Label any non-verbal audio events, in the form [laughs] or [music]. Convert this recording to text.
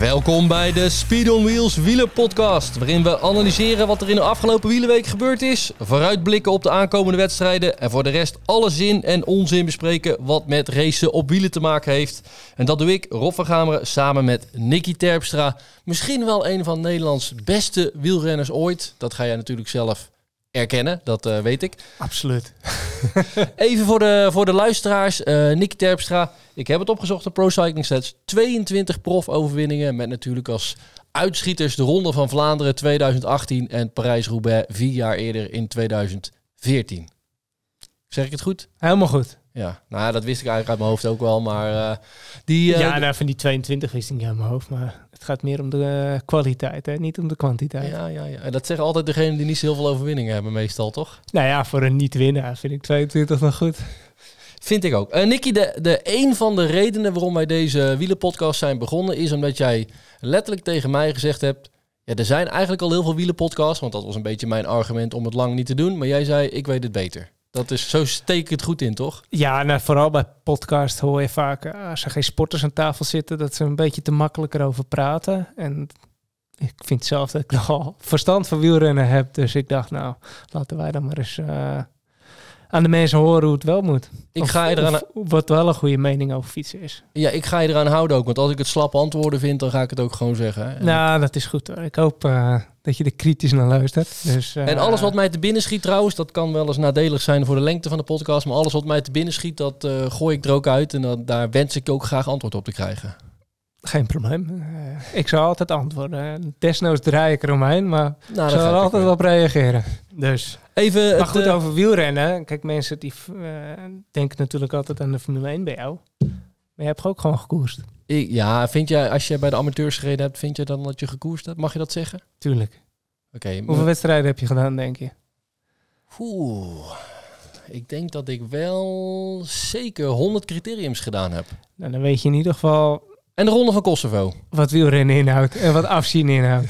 Welkom bij de Speed on Wheels wielerpodcast, waarin we analyseren wat er in de afgelopen wielerweek gebeurd is, vooruitblikken op de aankomende wedstrijden en voor de rest alle zin en onzin bespreken wat met racen op wielen te maken heeft. En dat doe ik, Rob van Gameren, samen met Nicky Terpstra, misschien wel een van Nederlands beste wielrenners ooit. Dat ga jij natuurlijk zelf erkennen, dat uh, weet ik. Absoluut. [laughs] Even voor de, voor de luisteraars, uh, Nicky Terpstra. Ik heb het opgezocht op Pro Cycling Stats. 22 prof-overwinningen met natuurlijk als uitschieters de Ronde van Vlaanderen 2018 en Parijs-Roubaix vier jaar eerder in 2014. Zeg ik het goed? Helemaal goed. Ja, nou dat wist ik eigenlijk uit mijn hoofd ook wel, maar uh, die... Uh, ja, nou, van die 22 wist ik niet uit mijn hoofd, maar het gaat meer om de uh, kwaliteit, hè? niet om de kwantiteit. Ja, ja, ja. En dat zeggen altijd degenen die niet zo heel veel overwinningen hebben meestal, toch? Nou ja, voor een niet-winnaar vind ik 22 nog goed. Vind ik ook. Uh, Nicky, de, de een van de redenen waarom wij deze wielenpodcast zijn begonnen... is omdat jij letterlijk tegen mij gezegd hebt... Ja, er zijn eigenlijk al heel veel wielenpodcasts... want dat was een beetje mijn argument om het lang niet te doen. Maar jij zei, ik weet het beter. Dat is, zo steek het goed in, toch? Ja, nou, vooral bij podcast hoor je vaak... eh, als er geen sporters aan tafel zitten... dat ze een beetje te makkelijker over praten. En ik vind zelf dat ik [laughs] nogal verstand van wielrennen heb. Dus ik dacht, nou, laten wij dan maar eens... Uh, aan de mensen horen hoe het wel moet. Ik ga je eraan... wat wel een goede mening over fietsen is. Ja, ik ga je eraan houden ook. Want als ik het slap antwoorden vind, dan ga ik het ook gewoon zeggen. En nou, dat is goed hoor. Ik hoop uh, dat je er kritisch naar luistert. Dus, uh, en alles wat mij te binnen schiet trouwens, dat kan wel eens nadelig zijn voor de lengte van de podcast. Maar alles wat mij te binnen schiet, dat uh, gooi ik er ook uit. En dat, daar wens ik ook graag antwoord op te krijgen. Geen probleem. Uh, ik zal altijd antwoorden. Desnoods draai ik eromheen, maar nou, ik zal er altijd op reageren. Dus even maar het, goed uh, over wielrennen. Kijk, mensen die uh, denken natuurlijk altijd aan de Formule 1 bij jou. Maar je hebt ook gewoon gekoerst. Ik, ja, vind jij als je bij de amateurs gereden hebt, vind je dan dat je gekoerst hebt? Mag je dat zeggen? Tuurlijk. Oké. Okay, Hoeveel wedstrijden heb je gedaan, denk je? Oeh. Ik denk dat ik wel zeker 100 criteriums gedaan heb. Nou, dan weet je in ieder geval en de Ronde van Kosovo. Wat wielrennen inhoudt en wat afzien inhoudt.